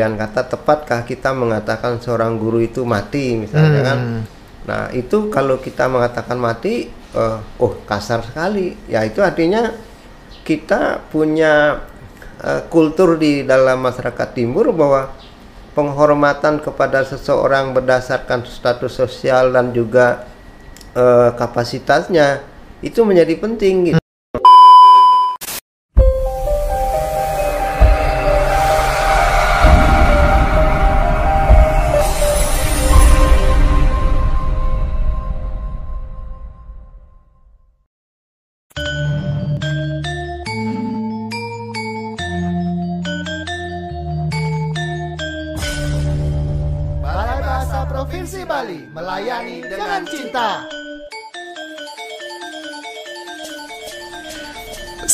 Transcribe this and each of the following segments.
pilihan kata tepatkah kita mengatakan seorang guru itu mati misalnya kan Hmm. nah itu kalau kita mengatakan mati eh, oh kasar sekali ya itu artinya kita punya eh, kultur di dalam masyarakat timur bahwa penghormatan kepada seseorang berdasarkan status sosial dan juga eh, kapasitasnya itu menjadi penting gitu.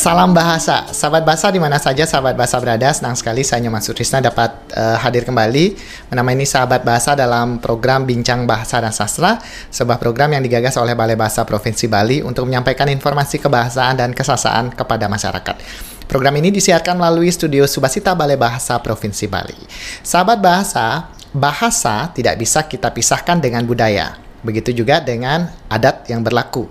Salam bahasa, sahabat bahasa di mana saja sahabat bahasa berada. Senang sekali saya Nyoman Sutrisna dapat eh, hadir kembali menemani sahabat bahasa dalam program Bincang Bahasa dan Sastra, sebuah program yang digagas oleh Balai Bahasa Provinsi Bali untuk menyampaikan informasi kebahasaan dan kesasaan kepada masyarakat. Program ini disiarkan melalui studio Subasita Balai Bahasa Provinsi Bali. Sahabat bahasa, bahasa tidak bisa kita pisahkan dengan budaya. Begitu juga dengan adat yang berlaku.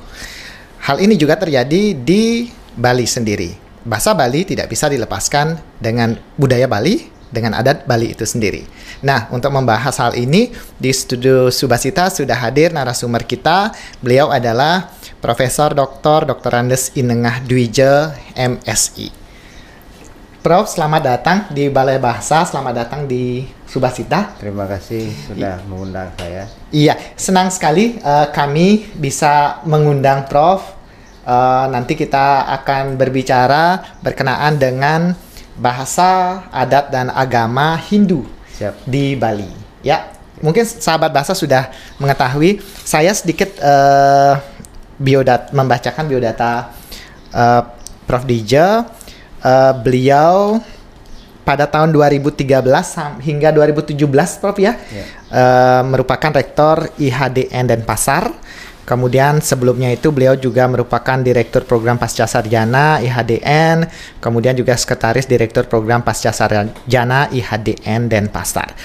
Hal ini juga terjadi di Bali sendiri. Bahasa Bali tidak bisa dilepaskan dengan budaya Bali, dengan adat Bali itu sendiri. Nah, untuk membahas hal ini, di studio Subasita sudah hadir narasumber kita. Beliau adalah Profesor Dr. Dr. Andes Inengah Dwije, MSI. Prof, selamat datang di Balai Bahasa, selamat datang di Subasita. Terima kasih sudah mengundang saya. Iya, senang sekali eh, kami bisa mengundang Prof. Eh, nanti kita akan berbicara berkenaan dengan bahasa, adat, dan agama Hindu Siap. di Bali. Ya, mungkin sahabat bahasa sudah mengetahui. Saya sedikit eh, biodat membacakan biodata eh, Prof. Dija. Eh, beliau pada tahun 2013 sam- hingga 2017 Prof ya Ya. eh, merupakan rektor IHDN Denpasar. Kemudian sebelumnya itu beliau juga merupakan direktur program pasca sarjana IHDN, kemudian juga sekretaris direktur program pasca sarjana IHDN Denpasar.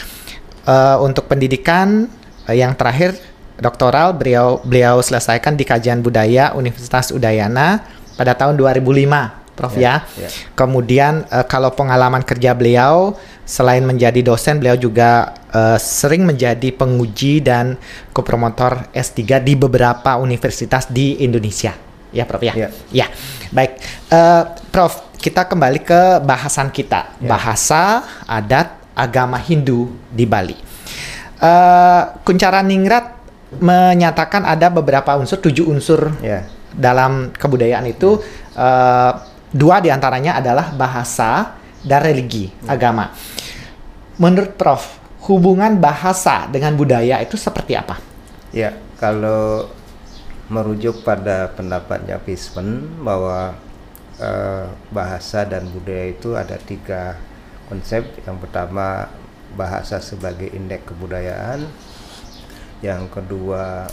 Eh, untuk pendidikan eh, yang terakhir doktoral beliau beliau selesaikan di kajian budaya Universitas Udayana pada tahun 2005, Prof ya. Ya, ya. Kemudian eh, kalau pengalaman kerja beliau selain menjadi dosen beliau juga eh, sering menjadi penguji dan kopromotor S3 di beberapa universitas di Indonesia. Ya, Prof ya. Ya. Ya. Baik. Eh, Prof, kita kembali ke bahasan kita. Ya. Bahasa, adat, agama Hindu di Bali. Eh, Kuncara Ningrat menyatakan ada beberapa unsur, tujuh unsur Ya. dalam kebudayaan itu eh, dua di antaranya adalah bahasa dan religi agama. Menurut Prof, hubungan bahasa dengan budaya itu seperti apa? Ya, kalau merujuk pada pendapatnya Pismen bahwa eh, bahasa dan budaya itu ada tiga konsep. Yang pertama bahasa sebagai indeks kebudayaan, yang kedua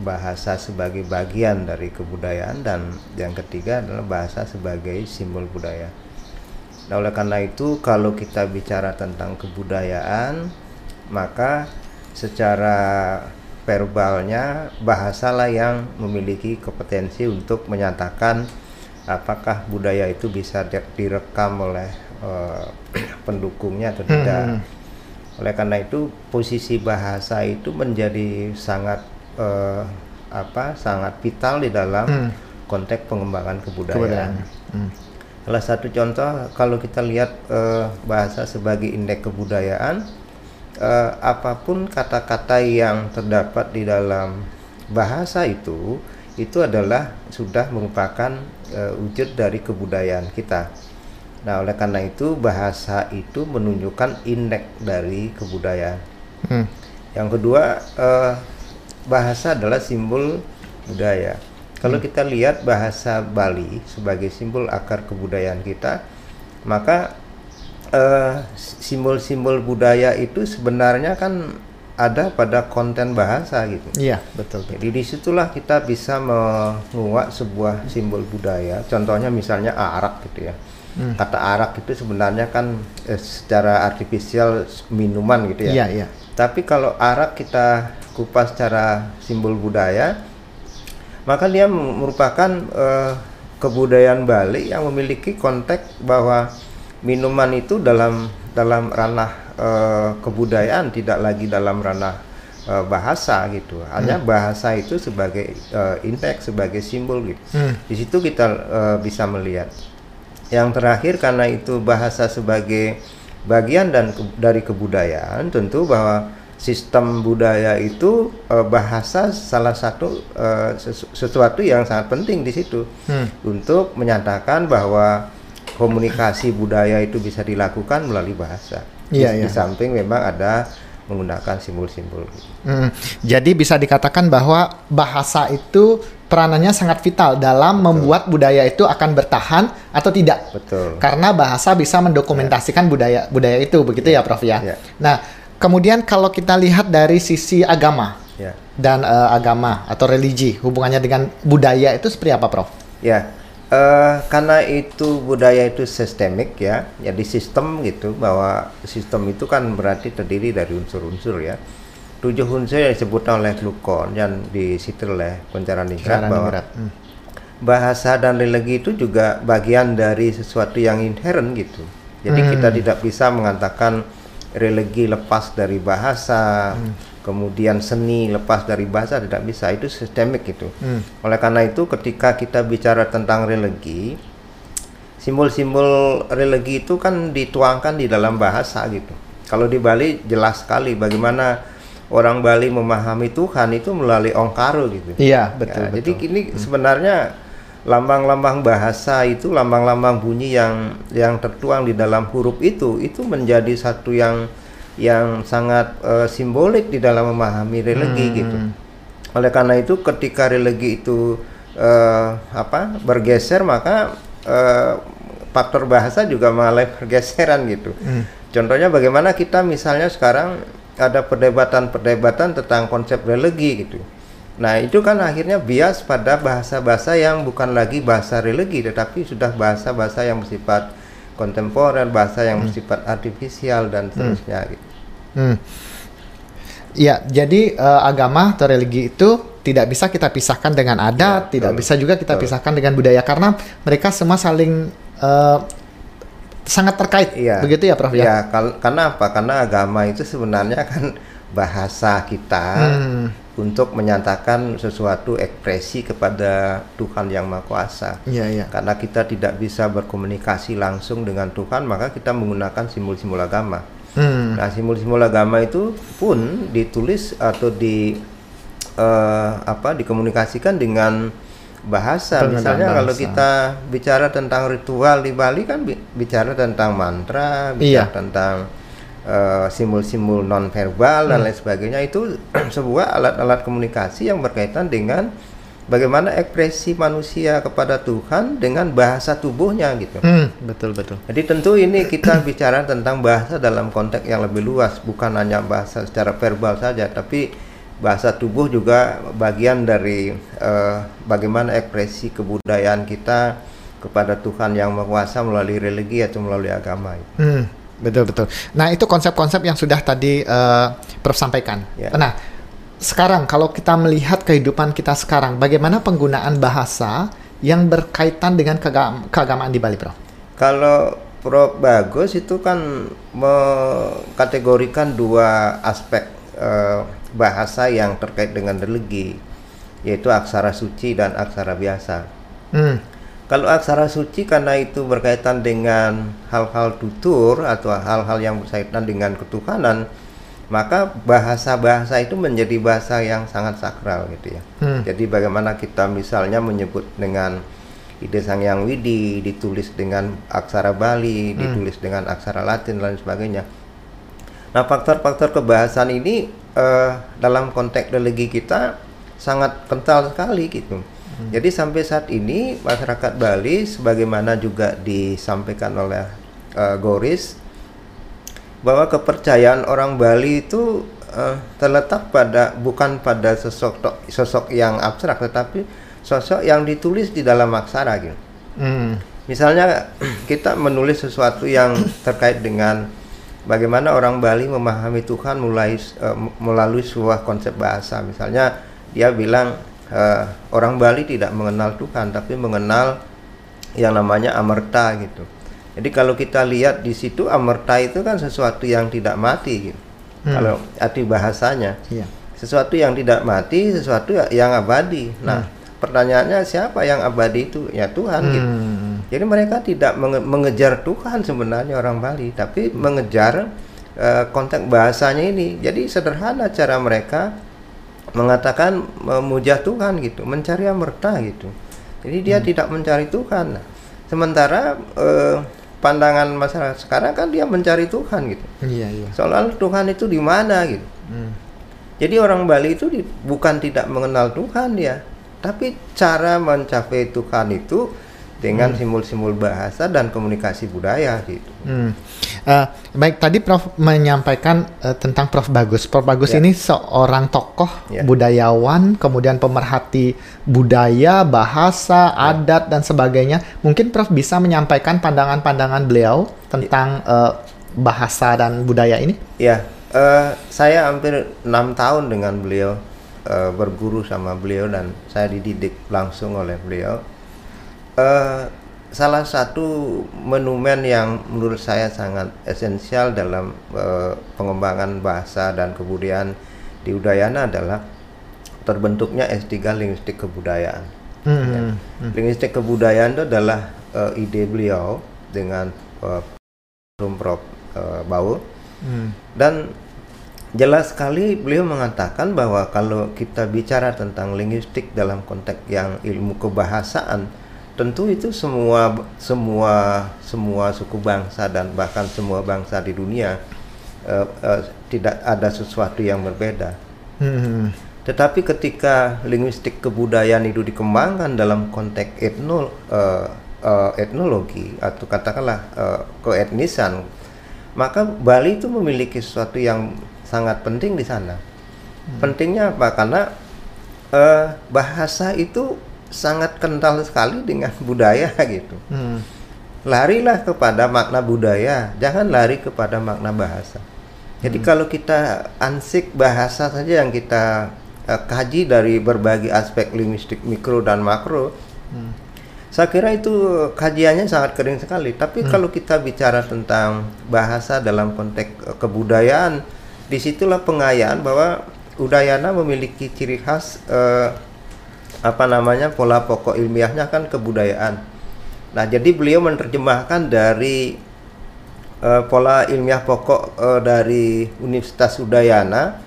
bahasa sebagai bagian dari kebudayaan dan yang ketiga adalah bahasa sebagai simbol budaya. Nah, oleh karena itu kalau kita bicara tentang kebudayaan, maka secara verbalnya bahasalah yang memiliki kompetensi untuk menyatakan apakah budaya itu bisa di- direkam oleh eh, pendukungnya atau tidak. Hmm. Oleh karena itu posisi bahasa itu menjadi sangat eh, apa sangat vital di dalam Hmm. konteks pengembangan kebudayaan. Kebudayaan. Hmm. Salah satu contoh kalau kita lihat eh, bahasa sebagai indeks kebudayaan, eh, apa pun kata-kata yang terdapat di dalam bahasa itu, itu adalah sudah merupakan eh, wujud dari kebudayaan kita. Nah, oleh karena itu bahasa itu menunjukkan indeks dari kebudayaan. Hmm. Yang kedua, eh, bahasa adalah simbol budaya. Kalau kita lihat bahasa Bali sebagai simbol akar kebudayaan kita, maka eh, simbol-simbol budaya itu sebenarnya kan ada pada konten bahasa gitu. Iya, betul. betul. Jadi di situlah kita bisa menguak sebuah simbol budaya. Contohnya misalnya arak gitu ya. Hmm. Kata arak itu sebenarnya kan eh, secara artifisial minuman gitu ya. Iya, iya. Tapi kalau arak kita kupas secara simbol budaya, maka dia merupakan eh, kebudayaan Bali yang memiliki konteks bahwa minuman itu dalam dalam ranah eh, kebudayaan tidak lagi dalam ranah eh, bahasa gitu. Hanya bahasa itu sebagai eh, inteks sebagai simbol gitu. Hmm. Di situ kita eh, bisa melihat. Yang terakhir karena itu bahasa sebagai bagian dan ke- dari kebudayaan tentu bahwa sistem budaya itu eh, bahasa salah satu eh, sesu- sesuatu yang sangat penting di situ Hmm. untuk menyatakan bahwa komunikasi budaya itu bisa dilakukan melalui bahasa. Iya, di, iya. di samping memang ada menggunakan simbol-simbol. Hmm, Jadi bisa dikatakan bahwa bahasa itu peranannya sangat vital dalam membuat budaya itu akan bertahan atau tidak. Betul. Karena bahasa bisa mendokumentasikan budaya budaya itu begitu ya, Prof ya. Ya. Nah, kemudian kalau kita lihat dari sisi agama Ya. dan eh, agama atau religi hubungannya dengan budaya itu seperti apa, Prof? Ya, eh, karena itu budaya itu sistemik ya, jadi sistem gitu bahwa sistem itu kan berarti terdiri dari unsur-unsur ya. Tujuh unsur yang disebutkan oleh Glukon yang disitir oleh Pencaran Ningrat bahwa. Hmm. bahasa dan religi itu juga bagian dari sesuatu yang inherent gitu. Jadi kita tidak bisa mengatakan religi lepas dari bahasa, kemudian seni lepas dari bahasa tidak bisa. Itu sistemik gitu. Hmm. Oleh karena itu ketika kita bicara tentang religi, simbol-simbol religi itu kan dituangkan di dalam bahasa gitu. Kalau di Bali jelas sekali bagaimana orang Bali memahami Tuhan itu melalui ongkaro gitu. Iya, betul, Ya, betul. Jadi ini sebenarnya lambang-lambang bahasa itu, lambang-lambang bunyi yang yang tertuang di dalam huruf itu, itu menjadi satu yang yang sangat eh, simbolik di dalam memahami religi Hmm. gitu. Oleh karena itu, ketika religi itu eh, apa bergeser, maka eh, faktor bahasa juga mengalami pergeseran gitu. Hmm. Contohnya bagaimana kita misalnya sekarang ada perdebatan-perdebatan tentang konsep religi gitu. Nah itu kan akhirnya bias pada bahasa-bahasa yang bukan lagi bahasa religi, tetapi sudah bahasa-bahasa yang bersifat kontemporer, bahasa yang bersifat artifisial dan seterusnya. Gitu. Hmm. Ya, jadi eh, agama atau religi itu tidak bisa kita pisahkan dengan adat, Ya, tidak betul. bisa juga kita Betul. pisahkan dengan budaya karena mereka semua saling eh, sangat terkait. Iya. Begitu ya, Prof ya? Ya, kal- karena apa? Karena agama itu sebenarnya kan bahasa kita Hmm. untuk menyatakan sesuatu ekspresi kepada Tuhan yang Maha Kuasa. Iya, iya. Karena kita tidak bisa berkomunikasi langsung dengan Tuhan, maka kita menggunakan simbol-simbol agama. Hmm. Nah, simbol-simbol agama itu pun ditulis atau di eh, apa dikomunikasikan dengan bahasa. Dengan Misalnya kalau bahasa. kita bicara tentang ritual di Bali kan bi- bicara tentang mantra, bicara Iya. tentang eh, simbol-simbol non verbal dan lain sebagainya itu sebuah alat-alat komunikasi yang berkaitan dengan bagaimana ekspresi manusia kepada Tuhan dengan bahasa tubuhnya gitu. Hmm, betul betul. Jadi tentu ini kita bicara tentang bahasa dalam konteks yang lebih luas, bukan hanya bahasa secara verbal saja, tapi bahasa tubuh juga bagian dari eh, bagaimana ekspresi kebudayaan kita kepada Tuhan yang Maha melalui religi atau melalui agama. Hmm, betul betul. Nah itu konsep-konsep yang sudah tadi eh, Prof sampaikan. Ya. Nah sekarang kalau kita melihat kehidupan kita sekarang, bagaimana penggunaan bahasa yang berkaitan dengan keagam- keagamaan di Bali, Prof? Kalau Prof Bagus itu kan mengkategorikan dua aspek eh, bahasa yang terkait dengan religi, yaitu aksara suci dan aksara biasa. Hmm, Kalau aksara suci karena itu berkaitan dengan hal-hal tutur atau hal-hal yang berkaitan dengan ketuhanan, maka bahasa-bahasa itu menjadi bahasa yang sangat sakral gitu ya. Hmm. Jadi bagaimana kita misalnya menyebut dengan ide Sang Yang Widi ditulis dengan aksara Bali, ditulis dengan aksara Latin dan lain sebagainya. Nah, faktor-faktor kebahasaan ini eh, dalam konteks religi kita sangat kental sekali gitu. Jadi sampai saat ini masyarakat Bali sebagaimana juga disampaikan oleh eh, Goris bahwa kepercayaan orang Bali itu eh, terletak pada bukan pada sosok sosok yang abstrak tetapi sosok yang ditulis di dalam aksara gitu. hmm, Misalnya kita menulis sesuatu yang terkait dengan bagaimana orang Bali memahami Tuhan mulai uh, melalui sebuah konsep bahasa. Misalnya dia bilang uh, orang Bali tidak mengenal Tuhan tapi mengenal yang namanya amerta gitu. Jadi kalau kita lihat di situ amerta itu kan sesuatu yang tidak mati gitu. Hmm. Kalau arti bahasanya. Iya. Sesuatu yang tidak mati, sesuatu yang abadi. Nah, hmm. Pertanyaannya siapa yang abadi itu? Ya Tuhan gitu. hmm. gitu. Jadi mereka tidak menge mengejar Tuhan sebenarnya orang Bali, tapi mengejar uh, konteks bahasanya ini. Jadi sederhana cara mereka mengatakan memuja Tuhan gitu, mencari amerta gitu. Jadi dia hmm. tidak mencari Tuhan. Nah, sementara uh, pandangan masyarakat sekarang kan dia mencari Tuhan gitu. Iya, iya. Soal Tuhan itu di mana gitu. Hmm. Jadi orang Bali itu di, bukan tidak mengenal Tuhan ya, tapi cara mencapai Tuhan itu dengan hmm. simbol-simbol hmm. bahasa dan komunikasi budaya gitu. Hmm. Uh, baik tadi Prof menyampaikan uh, tentang Prof Bagus. Prof Bagus yeah. ini seorang tokoh yeah. budayawan, kemudian pemerhati budaya, bahasa, yeah. adat dan sebagainya. Mungkin Prof bisa menyampaikan pandangan-pandangan beliau tentang yeah. uh, bahasa dan budaya ini? Ya, yeah. uh, saya hampir enam tahun dengan beliau uh, berguru sama beliau dan saya dididik langsung oleh beliau uh, salah satu monumen yang menurut saya sangat esensial dalam uh, pengembangan bahasa dan kebudayaan di Udayana adalah terbentuknya S3 Linguistik Kebudayaan. Hmm. Ya. Hmm. Linguistik Kebudayaan itu adalah uh, ide beliau dengan uh, Prof uh, Bau hmm. dan jelas sekali beliau mengatakan bahwa kalau kita bicara tentang linguistik dalam konteks yang ilmu kebahasaan tentu itu semua semua semua suku bangsa dan bahkan semua bangsa di dunia uh, uh, tidak ada sesuatu yang berbeda. Hmm. Tetapi ketika linguistik kebudayaan itu dikembangkan dalam konteks etno uh, uh, etnologi atau katakanlah uh, keetnisan, maka Bali itu memiliki sesuatu yang sangat penting di sana. Hmm. Pentingnya apa? Karena uh, bahasa itu sangat kental sekali dengan budaya gitu. Hmm. Larilah kepada makna budaya, jangan lari kepada makna bahasa. Jadi hmm. kalau kita ansik bahasa saja yang kita uh, kaji dari berbagai aspek linguistik mikro dan makro, hmm. saya kira itu kajiannya sangat kering sekali. Tapi hmm. kalau kita bicara tentang bahasa dalam konteks uh, kebudayaan, di situlah pengayaan bahwa Udayana memiliki ciri khas uh, apa namanya pola pokok ilmiahnya kan kebudayaan. Nah, jadi beliau menerjemahkan dari uh, pola ilmiah pokok uh, dari Universitas Udayana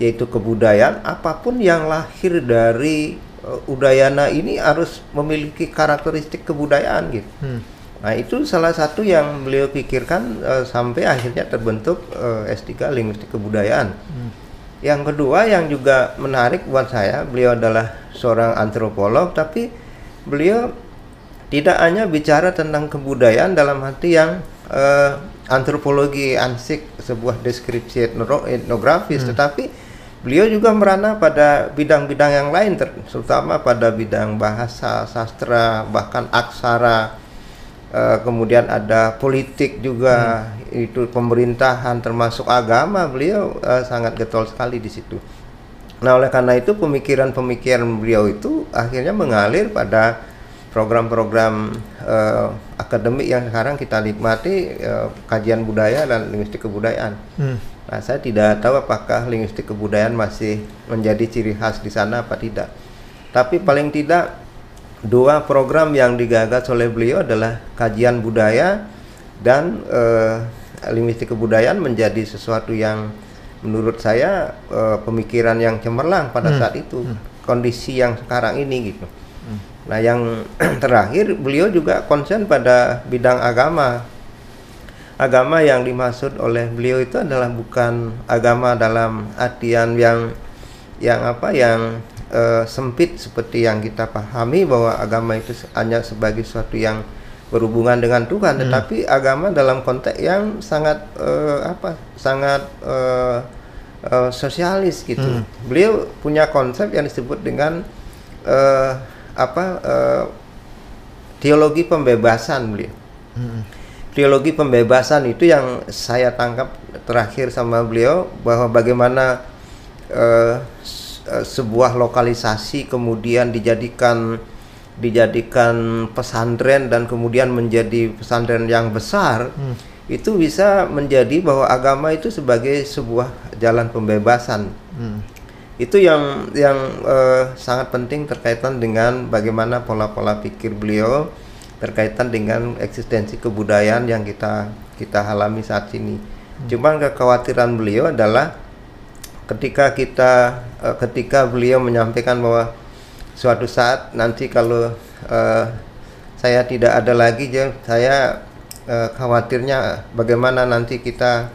yaitu kebudayaan apa pun yang lahir dari uh, Udayana ini harus memiliki karakteristik kebudayaan gitu. Hmm. Nah, itu salah satu yang beliau pikirkan uh, sampai akhirnya terbentuk uh, S3 Linguistik Kebudayaan. Hmm. Yang kedua yang juga menarik buat saya, beliau adalah seorang antropolog tapi beliau tidak hanya bicara tentang kebudayaan dalam arti yang uh, antropologi ansik sebuah deskripsi etnografis hmm. tetapi beliau juga merana pada bidang-bidang yang lain terutama pada bidang bahasa, sastra, bahkan aksara Uh, kemudian ada politik juga hmm. itu pemerintahan termasuk agama beliau uh, sangat getol sekali di situ. Nah oleh karena itu pemikiran-pemikiran beliau itu akhirnya mengalir pada program-program uh, akademik yang sekarang kita nikmati uh, kajian budaya dan linguistik kebudayaan. Hmm. Nah saya tidak tahu apakah linguistik kebudayaan masih menjadi ciri khas di sana apa tidak. Tapi paling tidak dua program yang digagas oleh beliau adalah kajian budaya dan uh, linguistik kebudayaan menjadi sesuatu yang menurut saya uh, pemikiran yang cemerlang pada hmm. saat itu hmm. kondisi yang sekarang ini gitu. Hmm. Nah yang terakhir beliau juga konsen pada bidang agama. Agama yang dimaksud oleh beliau itu adalah bukan agama dalam artian yang yang apa yang uh, sempit seperti yang kita pahami bahwa agama itu hanya sebagai sesuatu yang berhubungan dengan Tuhan, hmm. tetapi agama dalam konteks yang sangat uh, apa sangat uh, uh, sosialis gitu. Hmm. Beliau punya konsep yang disebut dengan uh, apa uh, teologi pembebasan beliau. Teologi pembebasan itu yang saya tangkap terakhir sama beliau bahwa bagaimana eh, eh, sebuah lokalisasi kemudian dijadikan dijadikan pesantren dan kemudian menjadi pesantren yang besar itu bisa menjadi bahwa agama itu sebagai sebuah jalan pembebasan. Itu yang yang eh, sangat penting terkaitan dengan bagaimana pola-pola pikir beliau terkaitan dengan eksistensi kebudayaan yang kita kita alami saat ini. Cuman kekhawatiran beliau adalah ketika kita eh, ketika beliau menyampaikan bahwa suatu saat nanti kalau eh, saya tidak ada lagi ya, saya eh, khawatirnya bagaimana nanti kita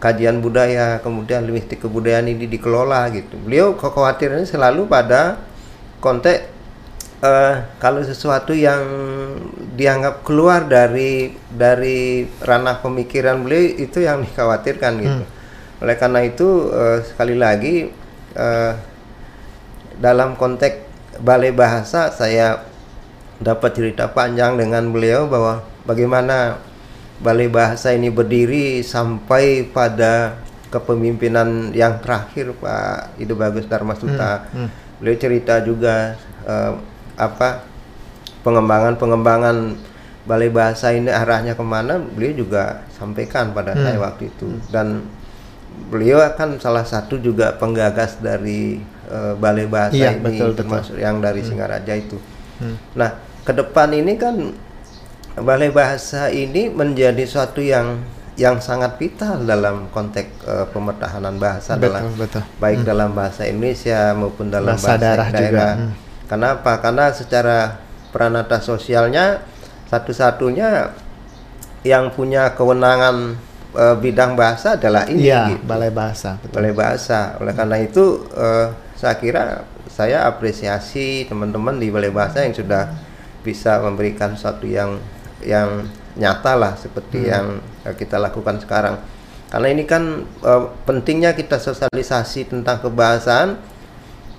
kajian budaya kemudian linguistik kebudayaan ini dikelola gitu. Beliau kekhawatirannya selalu pada konteks eh, kalau sesuatu yang dianggap keluar dari dari ranah pemikiran beliau itu yang dikhawatirkan gitu oleh karena itu eh, sekali lagi eh, dalam konteks balai bahasa saya dapat cerita panjang dengan beliau bahwa bagaimana balai bahasa ini berdiri sampai pada kepemimpinan yang terakhir Pak Ido Bagus Darmasuta. Beliau cerita juga eh, apa pengembangan-pengembangan balai bahasa ini arahnya ke mana beliau juga sampaikan pada saya waktu itu. Dan beliau akan salah satu juga penggagas dari eh, balai bahasa Iya, ini betul, betul. termasuk yang dari Singaraja itu. Nah, ke depan ini kan balai bahasa ini menjadi suatu yang yang sangat vital dalam konteks eh, pemetahanan bahasa Betul, dalam betul. baik dalam bahasa Indonesia maupun dalam Bahasa bahasa, daerah juga, hmm. Kenapa? Karena secara peranata sosialnya satu-satunya yang punya kewenangan eh, bidang bahasa adalah ini Iya, gitu balai bahasa. Betul. oleh bahasa. Oleh karena itu eh, saya kira saya apresiasi teman-teman di balai bahasa yang sudah bisa memberikan sesuatu yang yang nyata lah seperti yang eh, kita lakukan sekarang. Karena ini kan eh, pentingnya kita sosialisasi tentang kebahasaan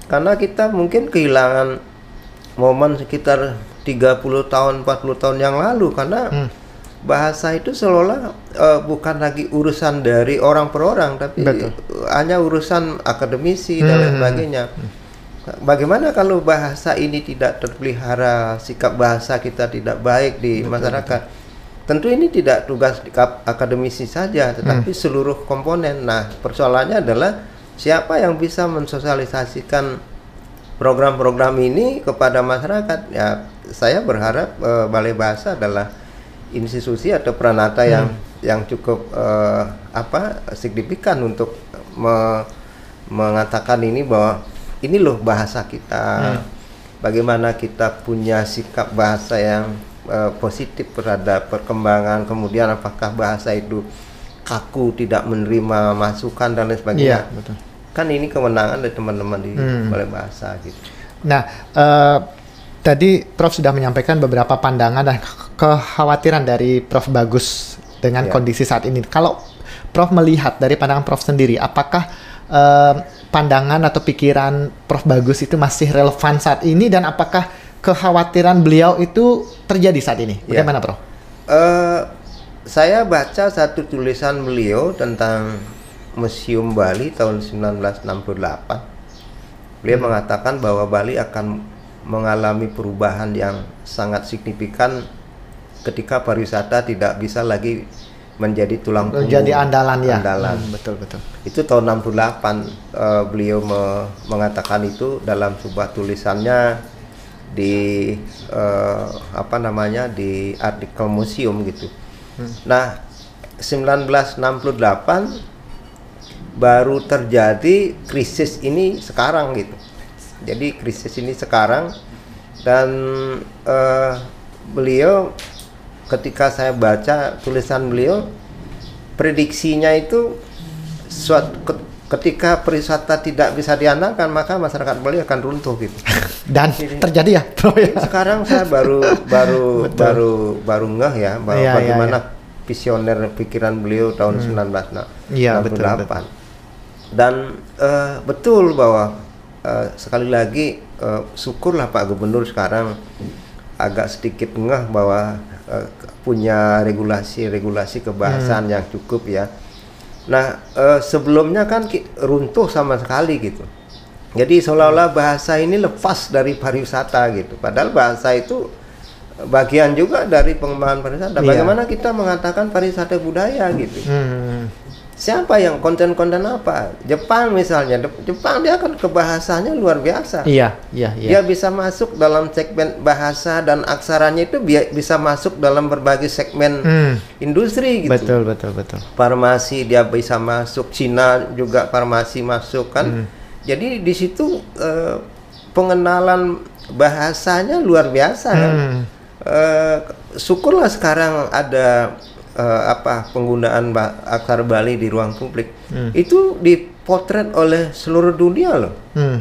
karena kita mungkin kehilangan momen sekitar 30 tahun 40 tahun yang lalu karena bahasa itu seolah eh, bukan lagi urusan dari orang per orang tapi Betul. hanya urusan akademisi dan lain Hmm. sebagainya. Bagaimana kalau bahasa ini tidak terpelihara, sikap bahasa kita tidak baik di masyarakat? Tentu ini tidak tugas akademisi saja, tetapi seluruh komponen. Nah, persoalannya adalah siapa yang bisa mensosialisasikan program-program ini kepada masyarakat? Ya, saya berharap eh, Balai Bahasa adalah institusi atau peranata yang yang cukup eh, apa signifikan untuk me- mengatakan ini bahwa ini loh bahasa kita. Bagaimana kita punya sikap bahasa yang eh, positif terhadap perkembangan, kemudian apakah bahasa itu kaku, tidak menerima masukan dan lain sebagainya. Iya, betul. Kan ini kewenangan dari teman-teman di Hmm. Balai Bahasa gitu. Nah, eh, tadi Prof sudah menyampaikan beberapa pandangan dan kekhawatiran dari Prof Bagus dengan Ya. kondisi saat ini. Kalau Prof melihat dari pandangan Prof sendiri, apakah eh, pandangan atau pikiran Prof Bagus itu masih relevan saat ini dan apakah kekhawatiran beliau itu terjadi saat ini? Ya. Bagaimana, Prof? Eh, saya baca satu tulisan beliau tentang Museum Bali tahun 1968. Beliau mengatakan bahwa Bali akan mengalami perubahan yang sangat signifikan ketika pariwisata tidak bisa lagi menjadi tulang punggung Menjadi andalan ya. andalan. Hmm, betul, betul. Itu tahun 68 eh, beliau me- mengatakan itu dalam sebuah tulisannya di eh, apa namanya di artikel museum gitu. Nah, 1968 baru terjadi krisis ini sekarang gitu. Jadi krisis ini sekarang dan eh, beliau ketika saya baca tulisan beliau prediksinya itu suatu ke- ketika pariwisata tidak bisa diandalkan maka masyarakat Bali akan runtuh gitu. Dan terjadi ya, ya. Sekarang saya baru baru baru baru ngeh ya bahwa Iya, iya, bagaimana visioner pikiran beliau tahun 1968. Iya, betul, Dan eh, betul bahwa eh, sekali lagi eh, syukurlah Pak Gubernur sekarang agak sedikit ngeh bahwa uh, punya regulasi-regulasi kebahasaan yang cukup ya. Nah, uh, sebelumnya kan runtuh sama sekali gitu. Jadi seolah-olah bahasa ini lepas dari pariwisata gitu. Padahal bahasa itu bagian juga dari pengembangan pariwisata. Iya. Bagaimana kita mengatakan pariwisata budaya gitu? Hmm. Siapa yang konten-konten apa? Jepang misalnya, Jepang dia kan kebahasanya luar biasa. Iya, iya, Dia iya. bisa masuk dalam segmen bahasa dan aksaranya itu bi- bisa masuk dalam berbagai segmen Hmm. industri gitu. Betul, betul, betul. Farmasi dia bisa masuk, Cina juga farmasi masuk kan. Hmm. Jadi di situ eh, pengenalan bahasanya luar biasa kan. Hmm. Eh, syukurlah sekarang ada eh, apa penggunaan aksara Bali di ruang publik. Itu dipotret oleh seluruh dunia loh. Hmm.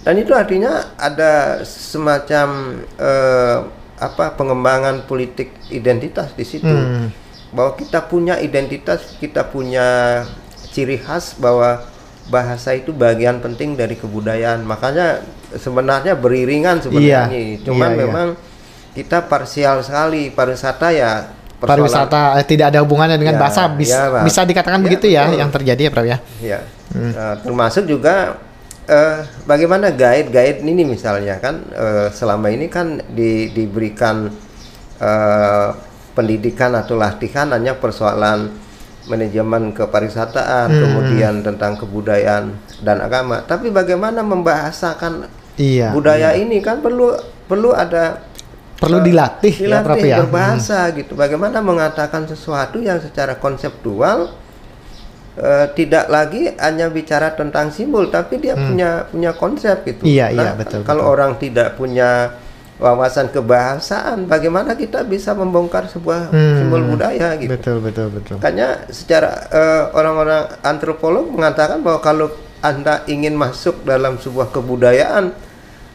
Dan itu artinya ada semacam eh, apa pengembangan politik identitas di situ. Hmm. Bahwa kita punya identitas, kita punya ciri khas bahwa bahasa itu bagian penting dari kebudayaan. Makanya sebenarnya beriringan sebenarnya. Iya, Cuman iya, iya. memang kita parsial sekali pariwisata ya Pariwisata eh, tidak ada hubungannya dengan Ya, bahasa bis- ya, Pak. bisa dikatakan Ya, begitu ya betul. yang terjadi ya Prof ya. Ya, Nah, termasuk juga eh, bagaimana guide-guide ini misalnya kan eh, selama ini kan di- diberikan eh, pendidikan atau latihan hanya persoalan manajemen kepariwisataan, kemudian tentang kebudayaan dan agama. Tapi bagaimana membahasakan Iya. budaya ini kan perlu perlu ada Perlu eh, dilatih, ya Prof dilatih ya. berbahasa gitu. Bagaimana mengatakan sesuatu yang secara konseptual eh, tidak lagi hanya bicara tentang simbol, tapi dia punya punya konsep gitu. Hmm. Iya, iya, betul, Kalau betul. orang tidak punya wawasan kebahasaan, bagaimana kita bisa membongkar sebuah Hmm. simbol budaya gitu? Betul, betul, betul. Makanya secara eh, orang-orang antropolog mengatakan bahwa kalau Anda ingin masuk dalam sebuah kebudayaan,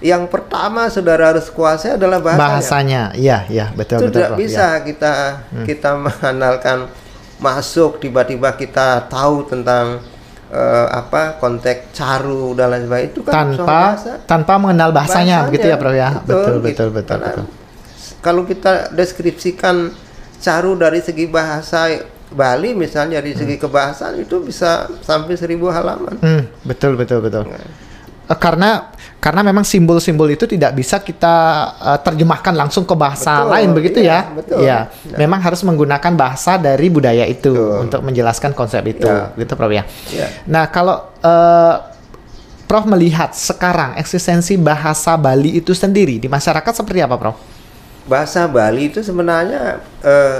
yang pertama saudara harus kuasai adalah bahasanya. Bahasanya, iya, iya, betul, Itu betul. tidak Prof, bisa ya. kita kita mengandalkan masuk tiba-tiba kita tahu tentang eh, apa konteks caru dan lain sebagainya itu kan tanpa bahasa. tanpa mengenal bahasanya, begitu ya Prof ya. Betul, gitu. betul, betul, Karena betul. Kalau kita deskripsikan caru dari segi bahasa Bali misalnya dari segi kebahasaan itu bisa sampai seribu halaman. Hmm, betul, betul, betul. Eh, karena karena memang simbol-simbol itu tidak bisa kita eh, terjemahkan langsung ke bahasa Betul, lain begitu iya, ya. betul. Iya. Nah. Memang harus menggunakan bahasa dari budaya itu Betul. untuk menjelaskan konsep itu, Ya. gitu Prof ya. Ya. Nah, kalau eh, Prof melihat sekarang eksistensi bahasa Bali itu sendiri di masyarakat seperti apa, Prof? Bahasa Bali itu sebenarnya eh,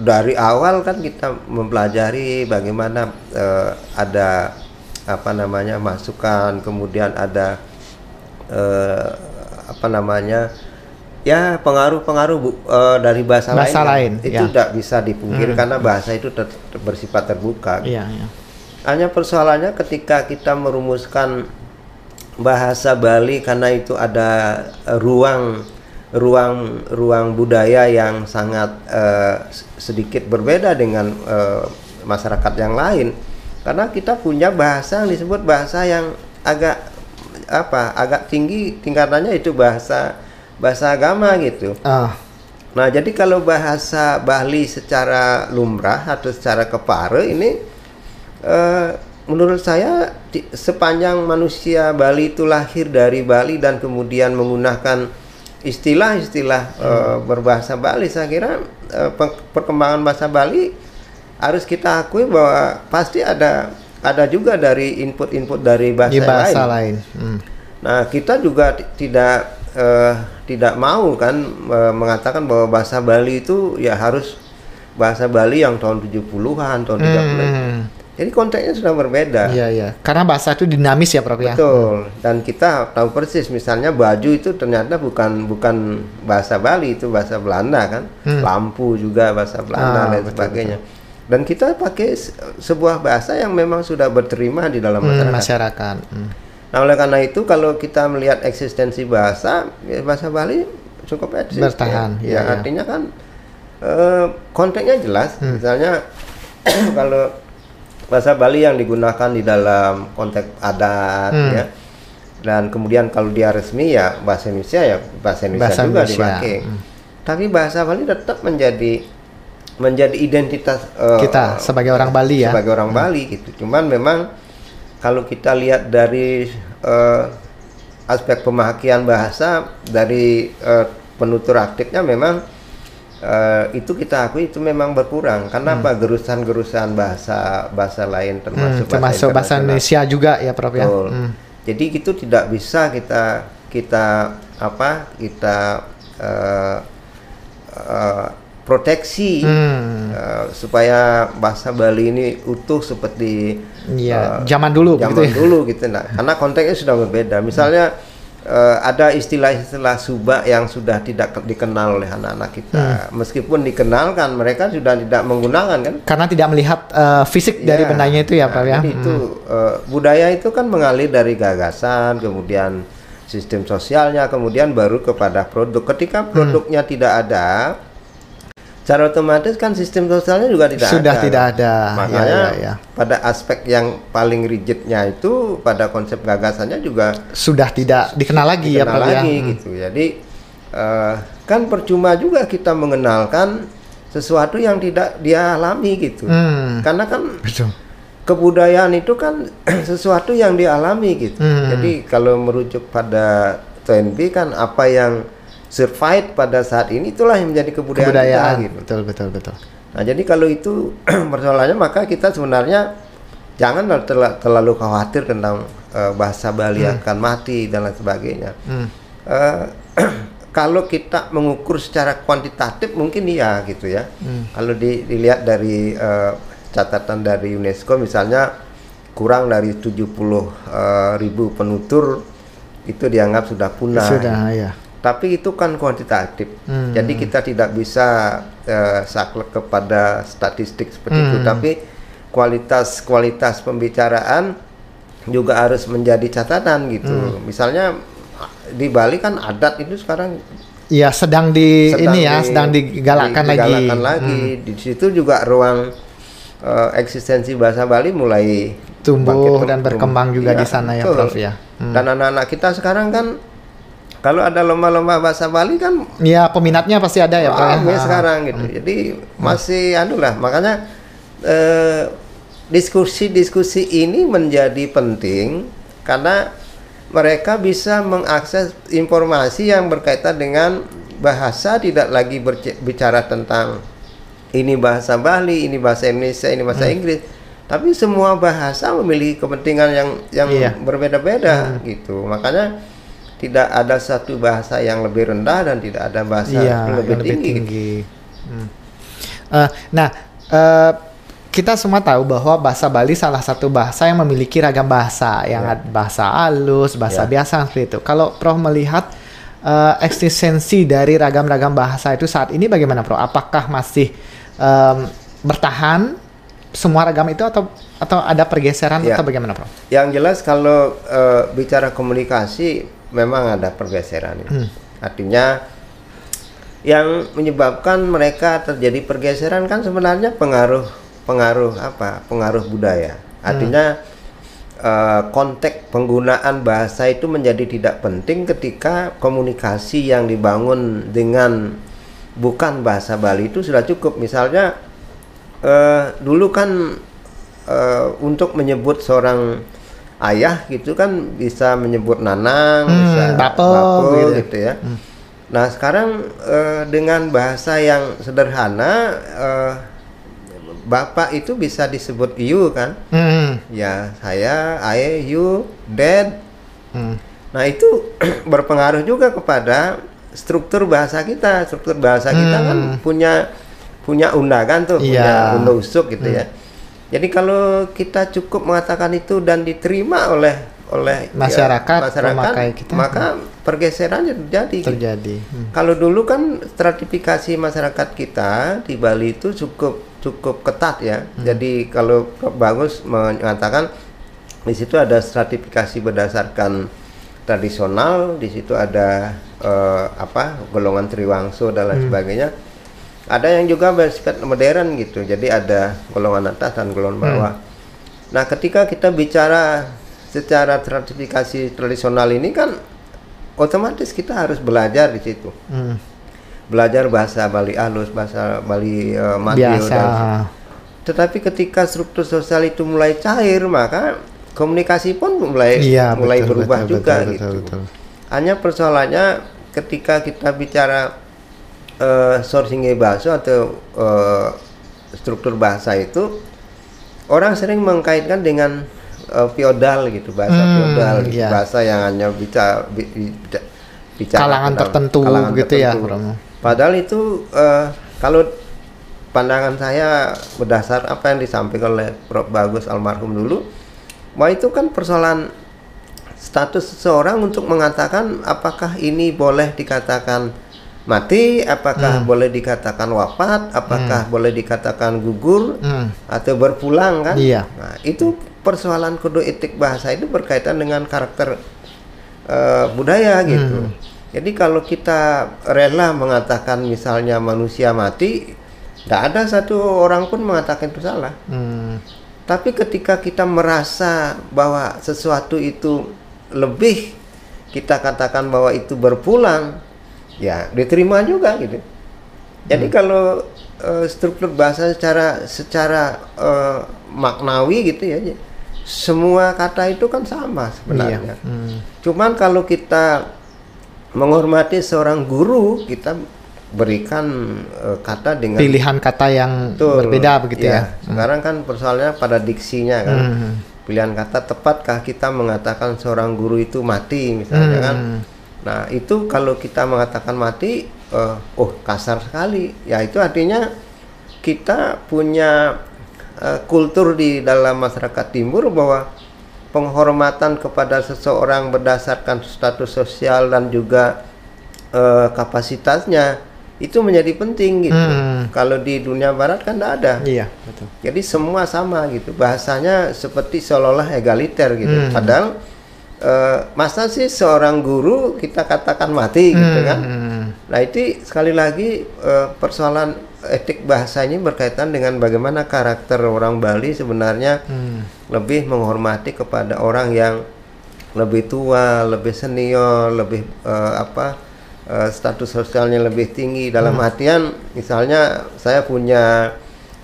dari awal kan kita mempelajari bagaimana eh, ada apa namanya masukan, kemudian ada eh, apa namanya ya pengaruh-pengaruh eh, dari bahasa, Bahasa lain, lain, itu ya. Hmm. tidak bisa dipungkiri karena bahasa itu ter- bersifat terbuka. Iya, iya. Hanya persoalannya ketika kita merumuskan bahasa Bali karena itu ada ruang ruang ruang budaya yang sangat eh, sedikit berbeda dengan eh, masyarakat yang lain. Karena kita punya bahasa yang disebut bahasa yang agak apa? agak tinggi tingkatannya itu bahasa bahasa agama gitu. Ah, Nah, jadi kalau bahasa Bali secara lumrah atau secara kepare ini eh, menurut saya di- sepanjang manusia Bali itu lahir dari Bali dan kemudian menggunakan istilah-istilah eh, berbahasa Bali, saya kira eh, pe- perkembangan bahasa Bali harus kita akui bahwa pasti ada ada juga dari input-input dari bahasa, di bahasa lain. lain. Hmm. Nah, kita juga ti- tidak eh, tidak mau kan eh, mengatakan bahwa bahasa Bali itu ya harus bahasa Bali yang tahun 70-an, tahun 30-an. Hmm. Jadi konteksnya sudah berbeda. Iya, iya. Karena bahasa itu dinamis ya, Prof ya. Betul. Dan kita tahu persis misalnya baju itu ternyata bukan bukan bahasa Bali, itu bahasa Belanda kan. Lampu juga bahasa Belanda Hmm. Ah, dan betul, sebagainya. Dan kita pakai se- sebuah bahasa yang memang sudah berterima di dalam Hmm, masyarakat. masyarakat. Hmm. Nah, oleh karena itu kalau kita melihat eksistensi bahasa, ya bahasa Bali cukup eksis. Bertahan, ya. ya, Ya, ya. artinya kan eh, konteksnya jelas. Hmm. Misalnya kalau bahasa Bali yang digunakan di dalam konteks adat Hmm. ya. dan kemudian kalau dia resmi ya bahasa Indonesia ya bahasa Indonesia Bahasa juga Indonesia. dipakai. Hmm. Tapi bahasa Bali tetap menjadi menjadi identitas eh, Kita sebagai orang Bali ya. sebagai orang Bali gitu. Cuman memang kalau kita lihat dari eh, aspek pemahakian bahasa dari eh, penutur aktifnya memang eh, itu kita akui itu memang berkurang karena apa gerusan-gerusan bahasa bahasa lain Hmm, termasuk termasuk bahasa internasional. Indonesia juga ya Prof ya. Betul. Hmm. Jadi itu tidak bisa kita kita apa kita eh, proteksi Hmm. eh, supaya bahasa Bali ini utuh seperti Iya, eh, zaman dulu zaman begitu ya. dulu gitu nah karena konteksnya sudah berbeda misalnya eh, ada istilah-istilah subak yang sudah tidak ke- dikenal oleh anak-anak kita Hmm. meskipun dikenalkan mereka sudah tidak menggunakan kan Karena tidak melihat eh, fisik dari Iya. bendanya itu ya Nah, Prof ya. Jadi itu eh, budaya itu kan mengalir dari gagasan, kemudian sistem sosialnya, kemudian baru kepada produk. Ketika Hmm. produknya tidak ada, secara otomatis kan sistem sosialnya juga tidak Sudah ada. tidak ada. Makanya Ya, ya, ya. pada aspek yang paling rigidnya itu pada konsep gagasannya juga Sudah tidak dikenal lagi ya dikenal Prof ya. lagi Hmm. gitu. Jadi eh, kan percuma juga kita mengenalkan sesuatu yang tidak dia alami gitu. Hmm. Karena kan Betul. kebudayaan itu kan sesuatu yang dialami gitu. Hmm. Jadi kalau merujuk pada 2NB kan apa yang survive pada saat ini itulah yang menjadi kebudayaan, Kebudayaan. kita gitu. Betul betul betul. Nah, jadi kalau itu persoalannya maka kita sebenarnya jangan terla- terlalu khawatir tentang eh, bahasa Bali akan mati dan lain sebagainya. Hmm. Eh, kalau kita mengukur secara kuantitatif mungkin iya gitu ya. Hmm. Kalau di- dilihat dari eh, catatan dari UNESCO misalnya kurang dari 70 eh, ribu penutur itu dianggap sudah punah. Sudah ya. Tapi itu kan kuantitatif. Hmm. Jadi kita tidak bisa eh, saklek kepada statistik seperti itu, Hmm. tapi kualitas kualitas pembicaraan juga harus menjadi catatan gitu. Hmm. Misalnya di Bali kan adat itu sekarang Ya sedang di sedang ini ya di- sedang digalakkan di- lagi. digalakkan lagi. Hmm. Di situ juga ruang eh, eksistensi bahasa Bali mulai Tumbuh bangkit, dan berkembang juga iya, di sana ya, betul. Prof, ya. Hmm. Dan anak-anak kita sekarang kan kalau ada lomba-lomba bahasa Bali kan Ya peminatnya pasti ada ya Prof. ya. Ah. sekarang gitu. Jadi masih anu lah makanya eh, diskusi-diskusi ini menjadi penting karena mereka bisa mengakses informasi yang berkaitan dengan bahasa tidak lagi bicara tentang ini bahasa Bali, ini bahasa Indonesia, ini bahasa Inggris. Tapi semua bahasa memiliki kepentingan yang yang Iya. berbeda-beda gitu. Makanya tidak ada satu bahasa yang lebih rendah dan tidak ada bahasa Iya, yang lebih yang lebih tinggi. tinggi. Hmm. Eh, nah, eh, kita semua tahu bahwa bahasa Bali salah satu bahasa yang memiliki ragam bahasa, yang Ya. bahasa halus, bahasa Ya. biasa seperti itu. Kalau Prof melihat eh, eksistensi dari ragam-ragam bahasa itu saat ini bagaimana, Prof? Apakah masih em, bertahan semua ragam itu atau atau ada pergeseran Ya. atau bagaimana, Prof? Yang jelas kalau eh, bicara komunikasi memang ada pergeseran. Hmm. Artinya yang menyebabkan mereka terjadi pergeseran kan sebenarnya pengaruh pengaruh apa? Pengaruh budaya. Artinya eh, konteks penggunaan bahasa itu menjadi tidak penting ketika komunikasi yang dibangun dengan bukan bahasa Bali itu sudah cukup. Misalnya eh, dulu kan eh, untuk menyebut seorang ayah gitu kan bisa menyebut nanang, Hmm, bisa bapo gitu ya. gitu ya. Nah sekarang eh, dengan bahasa yang sederhana, eh, bapak itu bisa disebut you kan? Hmm. Ya saya, I, you, dad. Hmm. Nah itu berpengaruh juga kepada struktur bahasa kita. Struktur bahasa kita kan Hmm. punya punya undangan tuh, punya Iya. Hmm. unda usuk gitu ya. Jadi kalau kita cukup mengatakan itu dan diterima oleh oleh ya, Masyarakat, masyarakat pemakai kita. maka pergeserannya terjadi. Terjadi. Hmm. Kalau dulu kan stratifikasi masyarakat kita di Bali itu cukup cukup ketat ya. Hmm. Jadi kalau bagus mengatakan di situ ada stratifikasi berdasarkan tradisional, di situ ada eh, apa golongan triwangso dan Hmm. lain sebagainya. Ada yang juga bersifat modern gitu. Jadi ada golongan atas dan golongan Hmm. bawah. Nah, ketika kita bicara secara stratifikasi tradisional ini kan otomatis kita harus belajar di situ. Hmm. Belajar bahasa Bali halus, bahasa Bali uh, Madiun Biasa. dan tetapi ketika struktur sosial itu mulai cair maka komunikasi pun mulai Iya, mulai betul, berubah betul, juga betul, gitu. betul, betul. Hanya persoalannya ketika kita bicara eh sourcing bahasa atau eh, struktur bahasa itu orang sering mengkaitkan dengan eh, feodal gitu bahasa Hmm, feodal gitu. iya. bahasa yang hanya bicara bi- bi- bicara Kalangan tertentu gitu ya, Romo. Padahal itu eh, kalau pandangan saya berdasar apa yang disampaikan oleh Prof Bagus almarhum dulu, bahwa itu kan persoalan status seseorang untuk mengatakan apakah ini boleh dikatakan mati, apakah boleh dikatakan wafat, apakah boleh dikatakan gugur Hmm. atau berpulang kan? Iya. Nah, itu persoalan kode etik bahasa itu berkaitan dengan karakter eh, budaya gitu. Jadi kalau kita rela mengatakan misalnya manusia mati, tidak ada satu orang pun mengatakan itu salah. Hmm. Tapi ketika kita merasa bahwa sesuatu itu lebih kita katakan bahwa itu berpulang, ya diterima juga gitu. Jadi kalau eh, struktur bahasa secara secara eh, maknawi gitu ya, semua kata itu kan sama sebenarnya. Iya. Hmm. Cuman kalau kita menghormati seorang guru, kita berikan eh, kata dengan Pilihan kata yang Betul. berbeda begitu Iya, ya. Sekarang kan persoalannya pada diksinya kan. Hmm. Pilihan kata tepatkah kita mengatakan seorang guru itu mati misalnya kan. Nah, itu kalau kita mengatakan mati eh, oh kasar sekali. Ya itu artinya kita punya eh, kultur di dalam masyarakat timur bahwa penghormatan kepada seseorang berdasarkan status sosial dan juga eh, kapasitasnya itu menjadi penting gitu. Hmm. Kalau di dunia barat kan tidak ada. Iya, betul. Jadi semua sama gitu. Bahasanya seperti seolah-olah egaliter gitu. Hmm. Padahal eh, masa sih seorang guru kita katakan mati gitu kan. Hmm. Nah, itu sekali lagi eh, persoalan etik bahasa ini berkaitan dengan bagaimana karakter orang Bali sebenarnya Hmm. lebih menghormati kepada orang yang lebih tua, lebih senior, lebih eh, apa eh, status sosialnya lebih tinggi dalam artian misalnya saya punya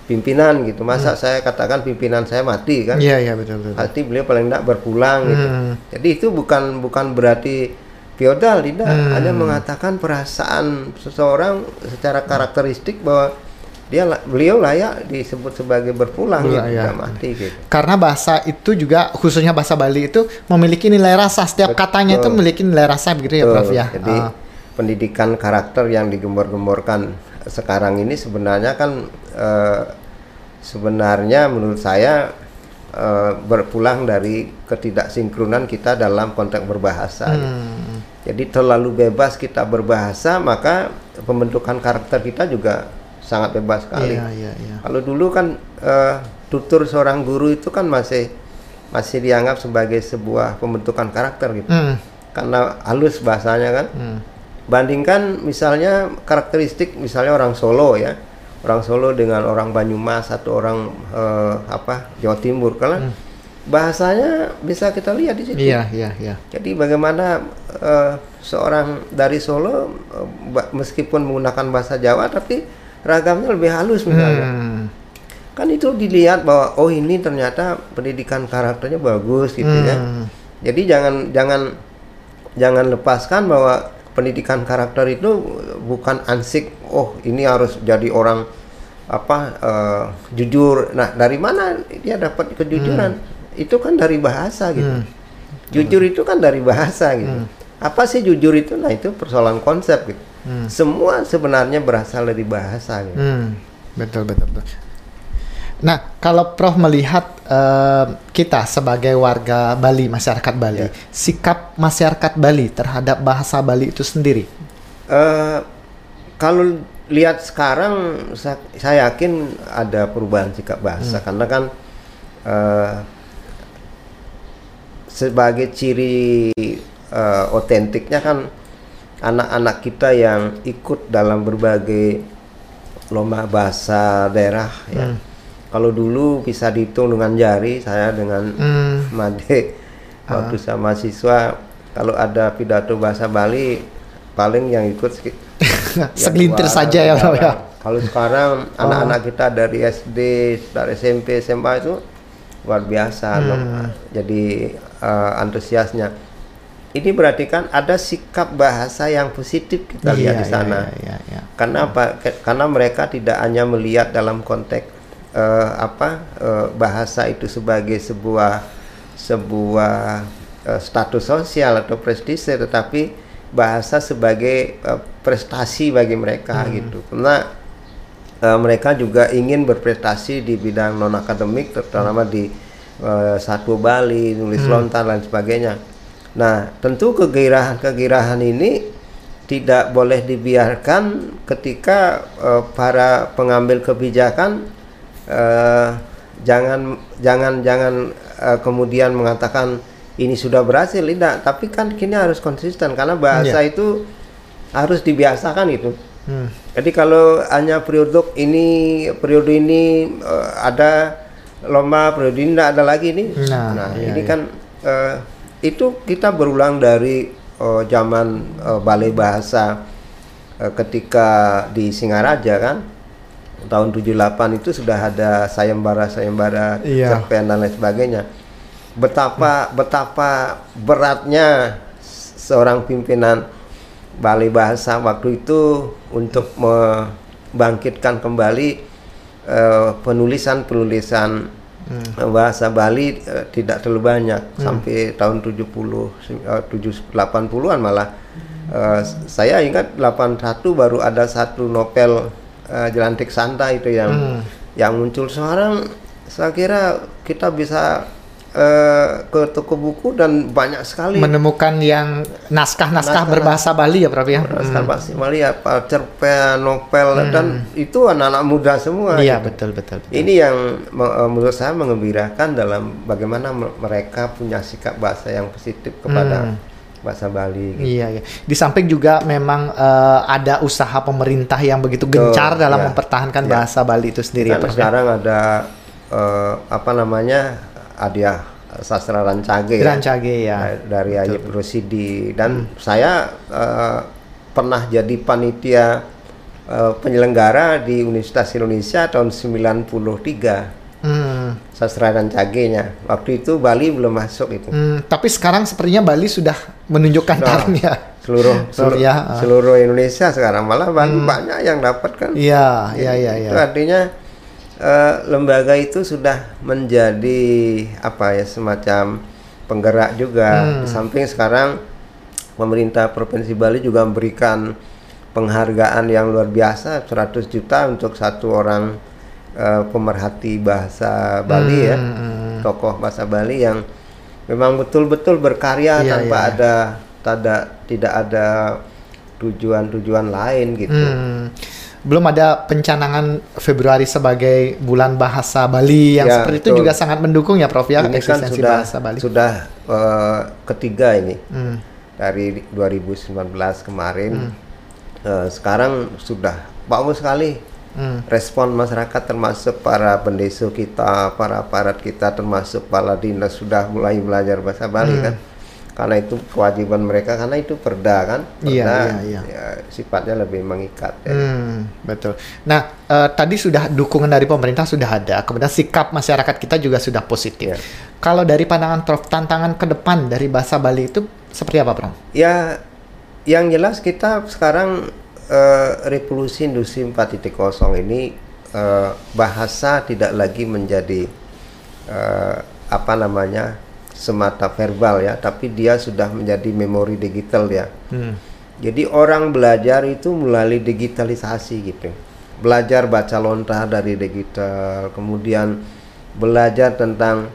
pimpinan gitu masa saya katakan pimpinan saya mati kan Iya, iya betul betul. arti beliau paling tidak berpulang gitu Hmm. jadi itu bukan bukan berarti feodal tidak Hmm. hanya mengatakan perasaan seseorang secara karakteristik bahwa dia beliau layak disebut sebagai berpulang gitu, Layak. tidak mati gitu Karena bahasa itu juga khususnya bahasa Bali itu memiliki nilai rasa. Setiap katanya itu memiliki nilai rasa begitu ya, Betul. Prof ya. Jadi Ah. pendidikan karakter yang digembor-gemborkan sekarang ini sebenarnya kan eh, sebenarnya menurut saya eh, berpulang dari ketidaksinkronan kita dalam konteks berbahasa. Hmm. Jadi terlalu bebas kita berbahasa maka pembentukan karakter kita juga sangat bebas sekali. Iya, iya, iya. Kalau dulu kan eh, tutur seorang guru itu kan masih masih dianggap sebagai sebuah pembentukan karakter gitu Hmm. karena halus bahasanya kan. Hmm. Bandingkan misalnya karakteristik misalnya orang Solo ya, orang Solo dengan orang Banyumas atau orang eh, apa Jawa Timur, karena bahasanya bisa kita lihat di situ. Hmm. Iya, iya, iya. Jadi bagaimana eh, seorang dari Solo eh, meskipun menggunakan bahasa Jawa tapi ragamnya lebih halus misalnya. Hmm. Kan itu dilihat bahwa oh ini ternyata pendidikan karakternya bagus gitu ya. Hmm. Jadi jangan jangan jangan lepaskan bahwa pendidikan karakter itu bukan ansik oh ini harus jadi orang apa eh, jujur. Nah, dari mana dia dapat kejujuran? Itu kan dari bahasa gitu. Hmm. Jujur itu kan dari bahasa gitu. Apa sih jujur itu? Nah, itu persoalan konsep gitu. Hmm. Semua sebenarnya berasal dari bahasa gitu. Hmm, betul betul betul. Nah, kalau Prof melihat eh, kita sebagai warga Bali, masyarakat Bali, Ya. sikap masyarakat Bali terhadap bahasa Bali itu sendiri. Eh, kalau lihat sekarang sa- saya yakin ada perubahan sikap bahasa. Karena kan eh, sebagai ciri eh, otentiknya kan anak-anak kita yang ikut dalam berbagai lomba bahasa daerah ya. Kalau dulu bisa dihitung dengan jari, saya dengan Hmm, Made waktu saya mahasiswa kalau ada pidato bahasa Bali paling yang ikut Segelintir dua saja ya, ya. Kalau sekarang anak-anak kita dari SD, dari SMP, SMA itu luar biasa, loh. Hmm. jadi eh, antusiasnya. Ini berarti kan ada sikap bahasa yang positif kita lihat Iya, di sana. iya, iya, iya. Karena apa? Karena mereka tidak hanya melihat dalam konteks eh, apa eh, bahasa itu sebagai sebuah sebuah eh, status sosial atau prestise, tetapi bahasa sebagai eh, prestasi bagi mereka gitu. Karena eh, mereka juga ingin berprestasi di bidang non akademik, terutama di eh, Satwa Bali, nulis lontar dan sebagainya. Nah, tentu kegairahan-kegairahan ini tidak boleh dibiarkan ketika eh, para pengambil kebijakan eh, jangan jangan jangan eh, kemudian mengatakan ini sudah berhasil tidak, tapi kan kini harus konsisten karena bahasa itu harus dibiasakan itu. Hmm. Jadi kalau hanya periode ini periode ini eh, ada lomba periode ini tidak ada lagi nih. Nah, iya, ini iya. kan eh, itu kita berulang dari eh, zaman eh, balai bahasa eh, ketika di Singaraja kan tahun 78 itu sudah ada sayembara-sayembara Iya. cerpen dan lain sebagainya. Betapa betapa beratnya seorang pimpinan Balai Bahasa waktu itu untuk membangkitkan kembali eh, penulisan-penulisan Hmm. bahasa Bali eh, tidak terlalu banyak sampai tahun 70 eh, 7 80-an malah Eh, saya ingat 81 baru ada satu novel eh, Jelantik Santa itu yang Hmm. yang muncul sekarang saya kira kita bisa eh, ke toko buku dan banyak sekali Menemukan yang naskah-naskah Naskah- berbahasa Bali ya, Prof ya. Naskah bahasa Bali apa cerpen, novel dan itu anak-anak muda semua. Hmm. Iya, gitu. betul, betul, betul. Ini yang eh, menurut saya mengembirakan dalam bagaimana me- mereka punya sikap bahasa yang positif kepada Hmm. bahasa Bali. gitu. Iya, iya. Di samping juga memang eh, ada usaha pemerintah yang begitu gencar dalam iya. mempertahankan Iya. bahasa Bali itu sendiri ya, Kan Prof. ya. sekarang ada eh, apa namanya hadiah sastra rancage, ya. Rancage ya. Dari- dari Ayub Rosidi dan saya eh, pernah jadi panitia eh, penyelenggara di Universitas Indonesia tahun 93 Hmm. sastra rancagenya. Waktu itu Bali belum masuk itu. Hmm, tapi sekarang sepertinya Bali sudah menunjukkan Nah, tarnya. seluruh seluruh, ya, seluruh Indonesia sekarang malah Bali banyak yang dapat kan. Iya, iya, iya, Itu iya. artinya eh, lembaga itu sudah menjadi apa ya semacam penggerak juga. Hmm. Di samping sekarang pemerintah Provinsi Bali juga memberikan penghargaan yang luar biasa 100 juta untuk satu orang eh, pemerhati bahasa Bali ya. Hmm, Tokoh bahasa Bali yang memang betul-betul berkarya Iya, tanpa iya. ada tada, tidak ada tujuan-tujuan lain gitu. Hmm. Belum ada pencanangan Februari sebagai bulan bahasa Bali yang Ya, seperti itu betul. juga sangat mendukung ya Prof ya ini kan eksistensi sudah bahasa Bali. sudah eh, ketiga ini Hmm. dari 2019 kemarin Eh, sekarang sudah bagus sekali Hmm. respon masyarakat termasuk para pendeso kita para aparat kita termasuk para dinas sudah mulai belajar bahasa Bali Hmm. kan karena itu kewajiban mereka karena itu perda kan Iya, perda iya, iya. ya, sifatnya lebih mengikat ya. Hmm, betul. Nah, eh, tadi sudah dukungan dari pemerintah sudah ada, kemudian sikap masyarakat kita juga sudah positif. Ya. Kalau dari pandangan Prof, tantangan ke depan dari bahasa Bali itu seperti apa, Prof? Ya, yang jelas kita sekarang eh, revolusi industri 4.0 ini eh, bahasa tidak lagi menjadi eh, apa namanya semata verbal ya, tapi dia sudah menjadi memori digital ya. Hmm. Jadi orang belajar itu melalui digitalisasi gitu. Belajar baca lontar dari digital, kemudian belajar tentang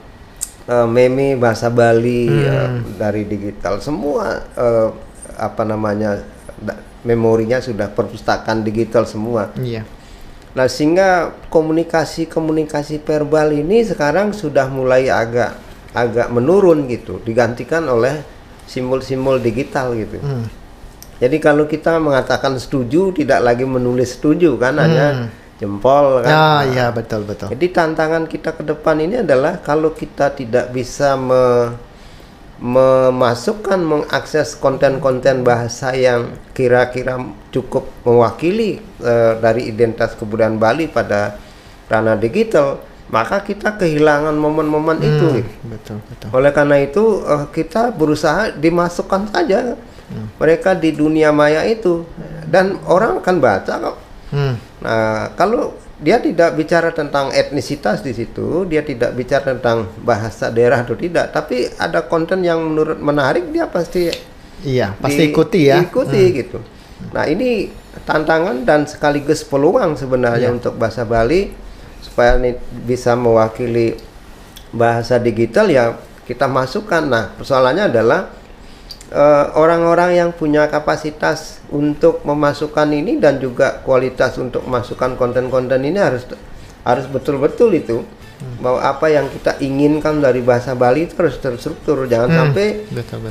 eh, meme bahasa Bali ya, dari digital. Semua eh, apa namanya da- memorinya sudah perpustakaan digital semua. Iya. Nah, sehingga komunikasi-komunikasi verbal ini sekarang sudah mulai agak agak menurun gitu, digantikan oleh simbol-simbol digital gitu. Hmm. Jadi kalau kita mengatakan setuju tidak lagi menulis setuju kan hanya jempol kan. Ah, Nah, iya betul betul. Jadi tantangan kita ke depan ini adalah kalau kita tidak bisa me- memasukkan mengakses konten-konten bahasa yang kira-kira cukup mewakili uh, dari identitas kebudayaan Bali pada ranah digital maka kita kehilangan momen-momen hmm, itu betul betul oleh karena itu uh, kita berusaha dimasukkan saja hmm. mereka di dunia maya itu dan orang akan baca kok hmm. nah kalau dia tidak bicara tentang etnisitas di situ, dia tidak bicara tentang bahasa daerah atau tidak, tapi ada konten yang menurut menarik dia pasti iya pasti di, ikuti ya ikuti hmm. gitu. Nah ini tantangan dan sekaligus peluang sebenarnya iya. untuk bahasa Bali supaya ini bisa mewakili bahasa digital ya kita masukkan. Nah persoalannya adalah Eh, orang-orang uh, yang punya kapasitas untuk memasukkan ini dan juga kualitas untuk memasukkan konten-konten ini harus harus betul-betul itu hmm. bahwa apa yang kita inginkan dari bahasa Bali itu harus terstruktur jangan hmm. sampai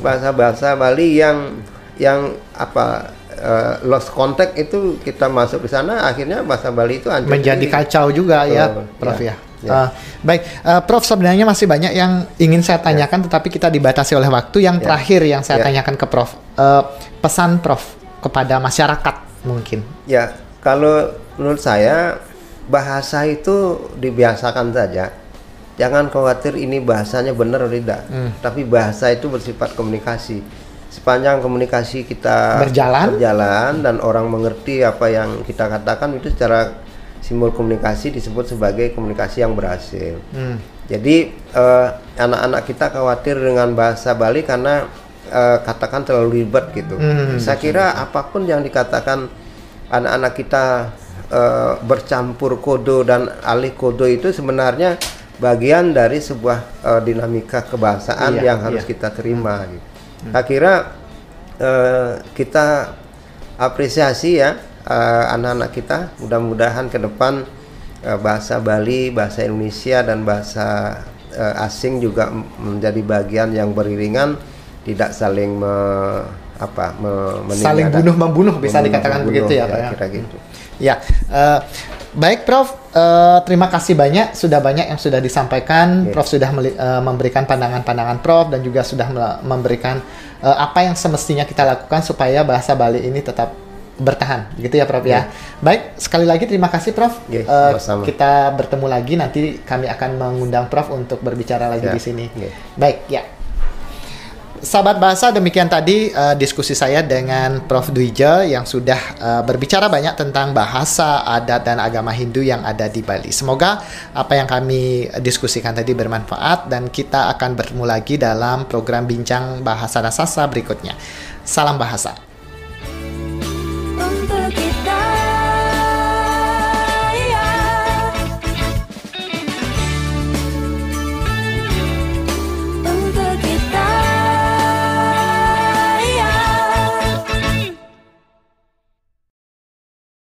bahasa-bahasa Bali yang yang apa uh, lost contact itu kita masuk ke sana akhirnya bahasa Bali itu menjadi kacau juga uh, ya Prof ya. ya. Ya. Uh, baik, uh, Prof sebenarnya masih banyak yang ingin saya ya. tanyakan, ya. tetapi kita dibatasi oleh waktu. Yang ya. terakhir yang saya ya. tanyakan ke Prof, uh, pesan Prof kepada masyarakat mungkin. Ya, kalau menurut saya bahasa itu dibiasakan saja. Jangan khawatir ini bahasanya benar atau tidak, hmm. tapi bahasa itu bersifat komunikasi. Sepanjang komunikasi kita berjalan, berjalan dan orang mengerti apa yang kita katakan itu secara simbol komunikasi disebut sebagai komunikasi yang berhasil. Hmm. Jadi eh, anak-anak uh, kita khawatir dengan bahasa Bali karena uh, katakan terlalu ribet gitu. Hmm. Saya kira apa pun yang dikatakan anak-anak kita uh, bercampur kodo dan alih kodo itu sebenarnya bagian dari sebuah uh, dinamika kebahasaan iya, yang harus iya. kita terima. Gitu. Hmm. Kira uh, kita apresiasi ya Eh, anak-anak uh, kita mudah-mudahan ke depan uh, bahasa Bali, bahasa Indonesia dan bahasa uh, asing juga menjadi bagian yang beriringan tidak saling me, apa me, saling bunuh membunuh bisa dikatakan membunuh, begitu ya, ya Pak ya. Kira gitu. Ya, uh, baik Prof. Uh, terima kasih banyak sudah banyak yang sudah disampaikan. Yeah. Prof sudah uh, memberikan pandangan-pandangan Prof dan juga sudah memberikan uh, apa yang semestinya kita lakukan supaya bahasa Bali ini tetap bertahan gitu ya Prof ya. ya. Baik, sekali lagi terima kasih Prof. Ya, uh, kita bertemu lagi nanti kami akan mengundang Prof untuk berbicara lagi ya. di sini. Ya. Baik, ya sahabat bahasa demikian tadi uh, diskusi saya dengan Prof Dwija yang sudah uh, berbicara banyak tentang bahasa, adat dan agama Hindu yang ada di Bali. Semoga apa yang kami diskusikan tadi bermanfaat dan kita akan bertemu lagi dalam program Bincang Bahasa dan berikutnya. Salam bahasa.